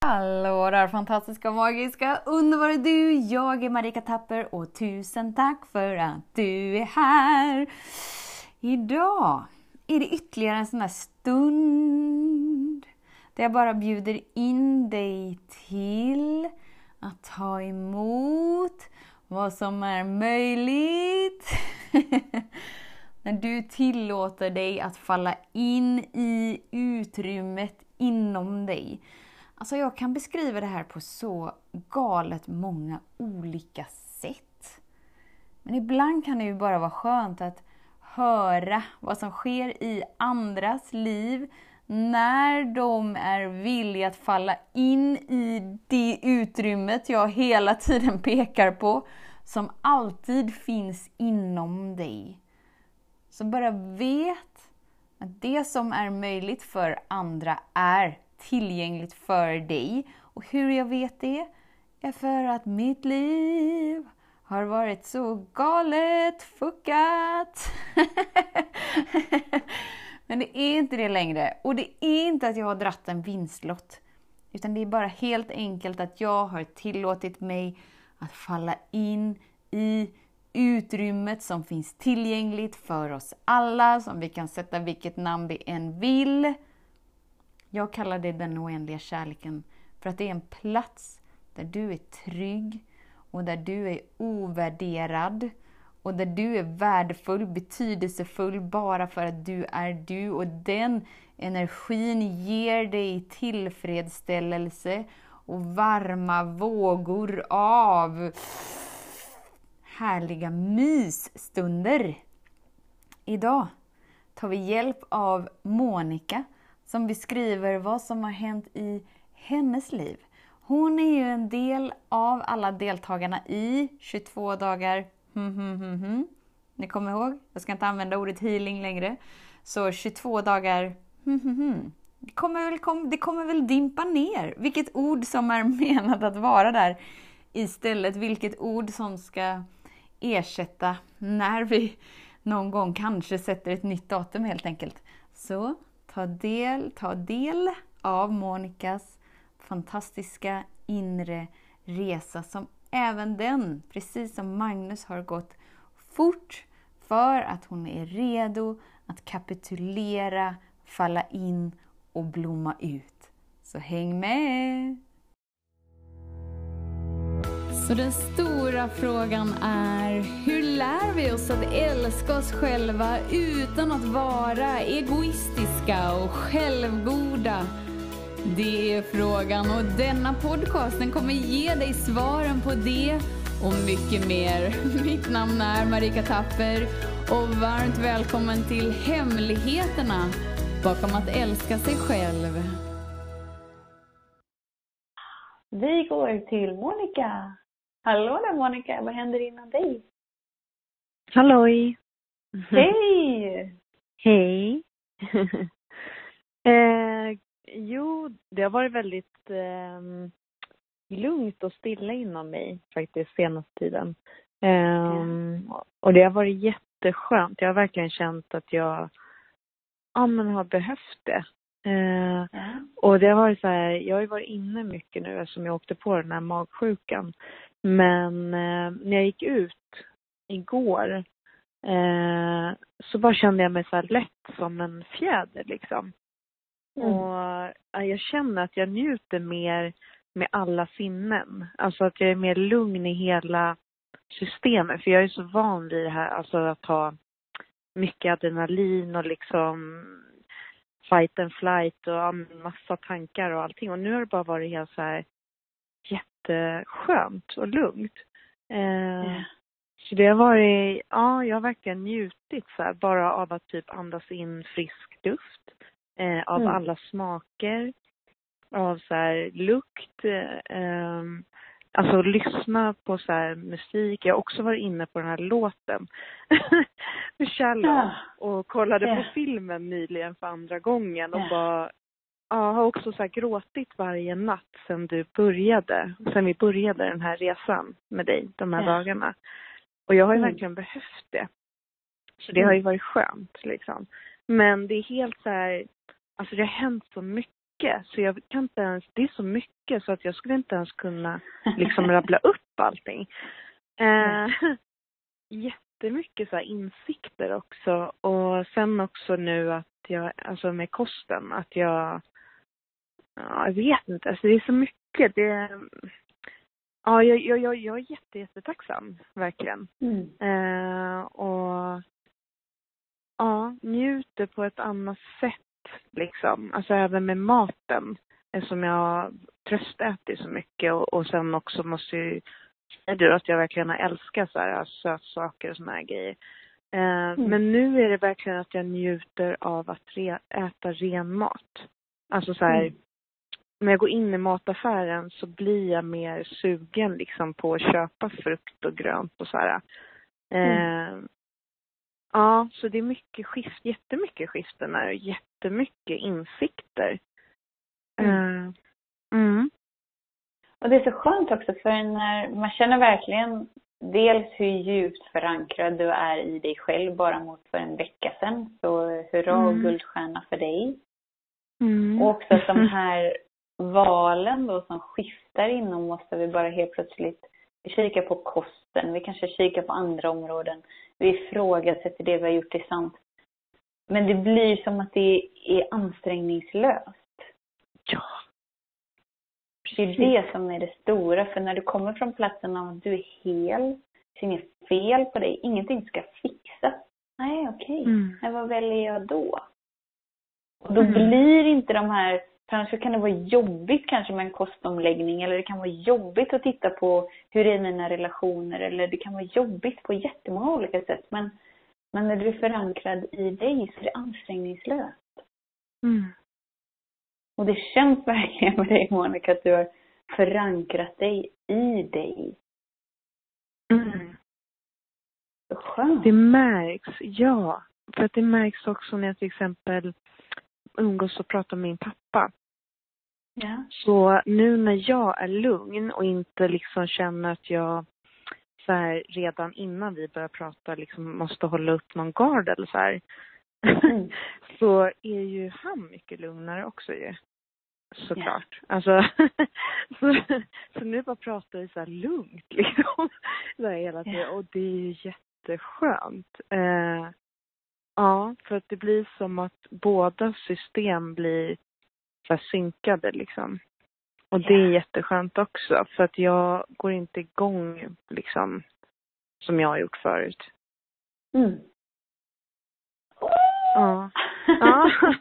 Hallå där fantastiska, magiska, underbara du! Jag är Marika Tapper och tusen tack för att du är här! Idag är det ytterligare en sån här stund där jag bara bjuder in dig till att ta emot vad som är möjligt. När du tillåter dig att falla in i utrymmet inom dig. Alltså jag kan beskriva det här på så galet många olika sätt. Men ibland kan det ju bara vara skönt att höra vad som sker i andras liv när de är villiga att falla in i det utrymmet jag hela tiden pekar på, som alltid finns inom dig. Så bara vet att det som är möjligt för andra är tillgängligt för dig. Och hur jag vet det? är för att mitt liv har varit så galet fuckat. Men det är inte det längre. Och det är inte att jag har dratt en vinstlott. Utan det är bara helt enkelt att jag har tillåtit mig att falla in i utrymmet som finns tillgängligt för oss alla, som vi kan sätta vilket namn vi än vill. Jag kallar det den oändliga kärleken för att det är en plats där du är trygg och där du är ovärderad och där du är värdefull, betydelsefull bara för att du är du och den energin ger dig tillfredsställelse och varma vågor av härliga mysstunder. Idag tar vi hjälp av Monica som beskriver vad som har hänt i hennes liv. Hon är ju en del av alla deltagarna i 22 dagar hmm, hmm, hmm, hmm. Ni kommer ihåg? Jag ska inte använda ordet healing längre. Så 22 dagar hmm, hmm, hmm. Det kommer, väl, kom, det kommer väl dimpa ner vilket ord som är menat att vara där istället. Vilket ord som ska ersätta när vi någon gång kanske sätter ett nytt datum helt enkelt. Så ta del, ta del av Monikas fantastiska inre resa som även den, precis som Magnus, har gått fort för att hon är redo att kapitulera, falla in och blomma ut. Så häng med! Så den stora frågan är, hur lär vi oss att älska oss själva utan att vara egoistiska och självgoda? Det är frågan och denna podcast den kommer ge dig svaren på det och mycket mer. Mitt namn är Marika Tapper och varmt välkommen till Hemligheterna bakom att älska sig själv. Vi går till Monica. Hallå där Monica, vad händer inom dig? Halloj! Hej! Hej! eh, jo, det har varit väldigt eh, lugnt och stilla inom mig faktiskt senaste tiden. Eh, mm. Och det har varit jätteskönt. Jag har verkligen känt att jag ja, men har behövt det. Eh. Och det har varit så här, jag har ju varit inne mycket nu eftersom jag åkte på den här magsjukan. Men eh, när jag gick ut igår eh, så bara kände jag mig så här lätt som en fjäder liksom. Mm. Och jag känner att jag njuter mer med alla sinnen. Alltså att jag är mer lugn i hela systemet. För jag är så van vid det här, alltså att ha mycket adrenalin och liksom fight and flight och massa tankar och allting. Och nu har det bara varit helt så här jätteskönt och lugnt. Eh, yeah. Så det har varit, ja, jag har verkligen njutit så här, bara av att typ andas in frisk luft. Eh, av mm. alla smaker. Av så här, lukt. Eh, alltså lyssna på så här, musik. Jag har också varit inne på den här låten Shallow ja. och kollade yeah. på filmen nyligen för andra gången och yeah. bara jag har också så gråtit varje natt sen du började, sen vi började den här resan med dig de här ja. dagarna. Och jag har ju mm. verkligen behövt det. Så det mm. har ju varit skönt liksom. Men det är helt så här, alltså det har hänt så mycket så jag kan inte ens, det är så mycket så att jag skulle inte ens kunna liksom rabbla upp allting. Eh, jättemycket så här insikter också och sen också nu att jag, alltså med kosten, att jag, ja, jag vet inte, alltså det är så mycket. Det, ja, jag, jag, jag, jag är jätte, jättetacksam, verkligen. Mm. Eh, och ja, njuter på ett annat sätt liksom. Alltså även med maten. Eftersom jag tröstäter så mycket och, och sen också måste ju säga att jag verkligen har älskat så här sötsaker och såna här grejer. Eh, Mm. Men nu är det verkligen att jag njuter av att re, äta ren mat. Alltså så här, Mm. när jag går in i mataffären så blir jag mer sugen liksom på att köpa frukt och grönt och så här. Eh, ja, så det är mycket skift, jättemycket skiften här och jättemycket insikter. Eh, mm. Och det är så skönt också för när man känner verkligen dels hur djupt förankrad du är i dig själv bara mot för en vecka sedan. Så hurra och Mm. guldstjärna för dig. Mm. Och också de här valen då som skiftar inom oss där vi bara helt plötsligt vi kikar på kosten, vi kanske kikar på andra områden. Vi ifrågasätter det vi har gjort till sant. Men det blir som att det är ansträngningslöst. Ja. Det är det som är det stora. För när du kommer från platsen av att du är hel, det är inget fel på dig, ingenting ska fixas. Nej, okej. Mm. Men vad väljer jag då? Och då Mm. blir inte de här, så kan det vara jobbigt kanske med en kostomläggning eller det kan vara jobbigt att titta på hur är mina relationer eller det kan vara jobbigt på jättemånga olika sätt. Men, men när du är förankrad i dig så är det ansträngningslöst. Mm. Och det känns verkligen med dig Monica att du har förankrat dig i dig. Mm. Skönt. Det märks, ja. För att det märks också när jag till exempel umgås och pratar med min pappa. Ja. Så nu när jag är lugn och inte liksom känner att jag så här, redan innan vi börjar prata liksom måste hålla upp någon gard eller så här. Mm. så är ju han mycket lugnare också ju. Såklart. Alltså, så, så nu bara pratar vi så här lugnt liksom. Så här hela tiden. Ja. Och det är ju jätteskönt. Eh, ja, för att det blir som att båda system blir så här synkade liksom. Och det är jätteskönt också för att jag går inte igång liksom som jag har gjort förut. Mm. Ja. Ja.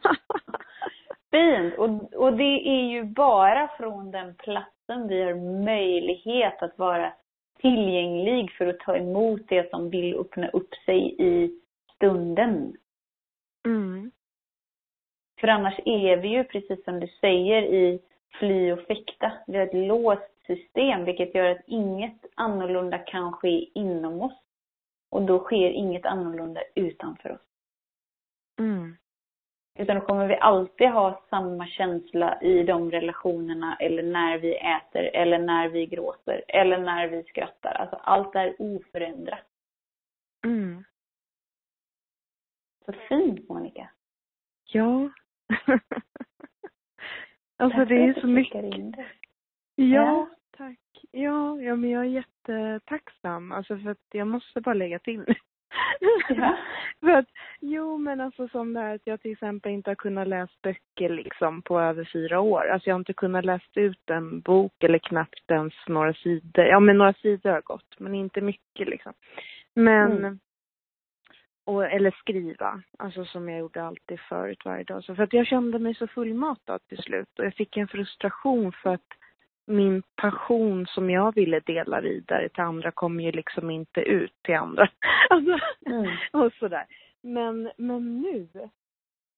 Fint! Och, och det är ju bara från den platsen vi har möjlighet att vara tillgänglig för att ta emot det som vill öppna upp sig i stunden. Mm. För annars är vi ju, precis som du säger, i fly och fäkta. Vi har ett låst system vilket gör att inget annorlunda kan ske inom oss. Och då sker inget annorlunda utanför oss. Mm. Utan då kommer vi alltid ha samma känsla i de relationerna eller när vi äter eller när vi gråter eller när vi skrattar. Alltså allt är oförändrat. Mm. Så fint Monica. Ja. alltså Tack det är så mycket. Ja, Ja. tack. Ja, ja, men jag är jättetacksam. Alltså för att jag måste bara lägga till. Ja. för att, jo men alltså som det här att jag till exempel inte har kunnat läsa böcker liksom på över fyra år. Alltså jag har inte kunnat läsa ut en bok eller knappt ens några sidor. Ja men några sidor har gått, men inte mycket liksom. Men, Mm. Och, eller skriva, alltså som jag gjorde alltid förut varje dag. Så för att jag kände mig så fullmatad till slut och jag fick en frustration för att min passion som jag ville dela vidare till andra kom ju liksom inte ut till andra. Alltså, Mm. och sådär. Men, men nu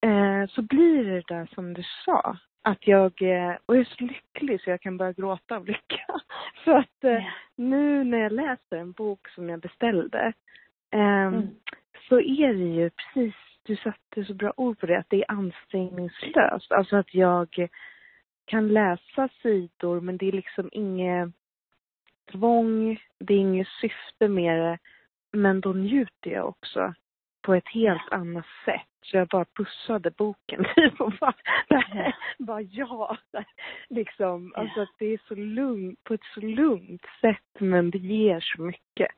eh, så blir det där som du sa. Att jag, eh, och jag är så lycklig så jag kan börja gråta av lycka. För att eh, Ja. nu när jag läser en bok som jag beställde ehm, Mm. Så är det ju precis, du satte så bra ord på det, att det är ansträngningslöst. Alltså att jag kan läsa sidor men det är liksom inget tvång, det är inget syfte med det. Men då njuter jag också på ett helt annat sätt. Så jag bara pussade boken och bara, Ja. bara ja. Liksom, Ja. alltså att det är så lugnt, på ett så lugnt sätt men det ger så mycket.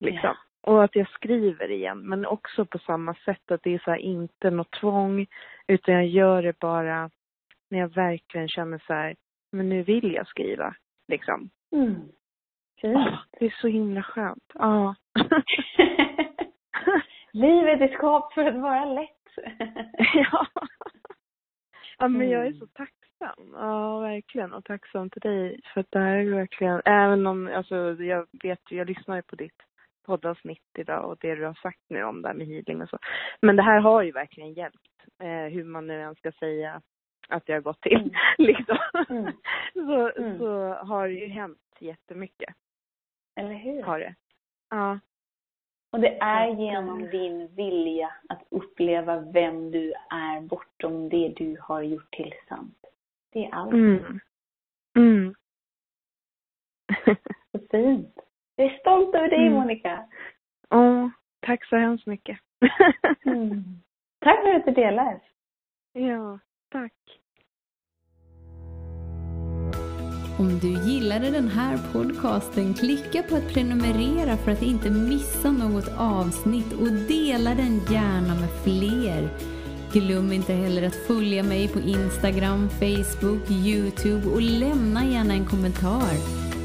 Liksom. Och att jag skriver igen, men också på samma sätt att det är så inte något tvång, utan jag gör det bara när jag verkligen känner så här, men nu vill jag skriva. Liksom. Mm. Åh, det är så himla skönt. Ja. Livet är skapat för att vara lätt. ja. ja, men jag är Mm. så tacksam. Ja, verkligen. Och tacksam till dig. För att det här är verkligen, även om, alltså jag vet ju, jag lyssnar ju på ditt poddavsnitt idag och det du har sagt nu om det här med healing och så. Men det här har ju verkligen hjälpt. Eh, hur man nu än ska säga att jag har gått till. Mm. liksom. Mm. Så, Mm. så har det ju hänt jättemycket. Eller hur? Har det. Ja. Och det är genom din vilja att uppleva vem du är bortom det du har gjort till sant. Det är allt. Mm. Mm. Så fint. Jag är stolt över dig Mm. Monica. Åh, tack så hemskt mycket. Mm. Tack för att du delar. ja, tack. Om du gillade den här podcasten, klicka på att prenumerera för att inte missa något avsnitt och dela den gärna med fler. Glöm inte heller att följa mig på Instagram, Facebook, Youtube och lämna gärna en kommentar.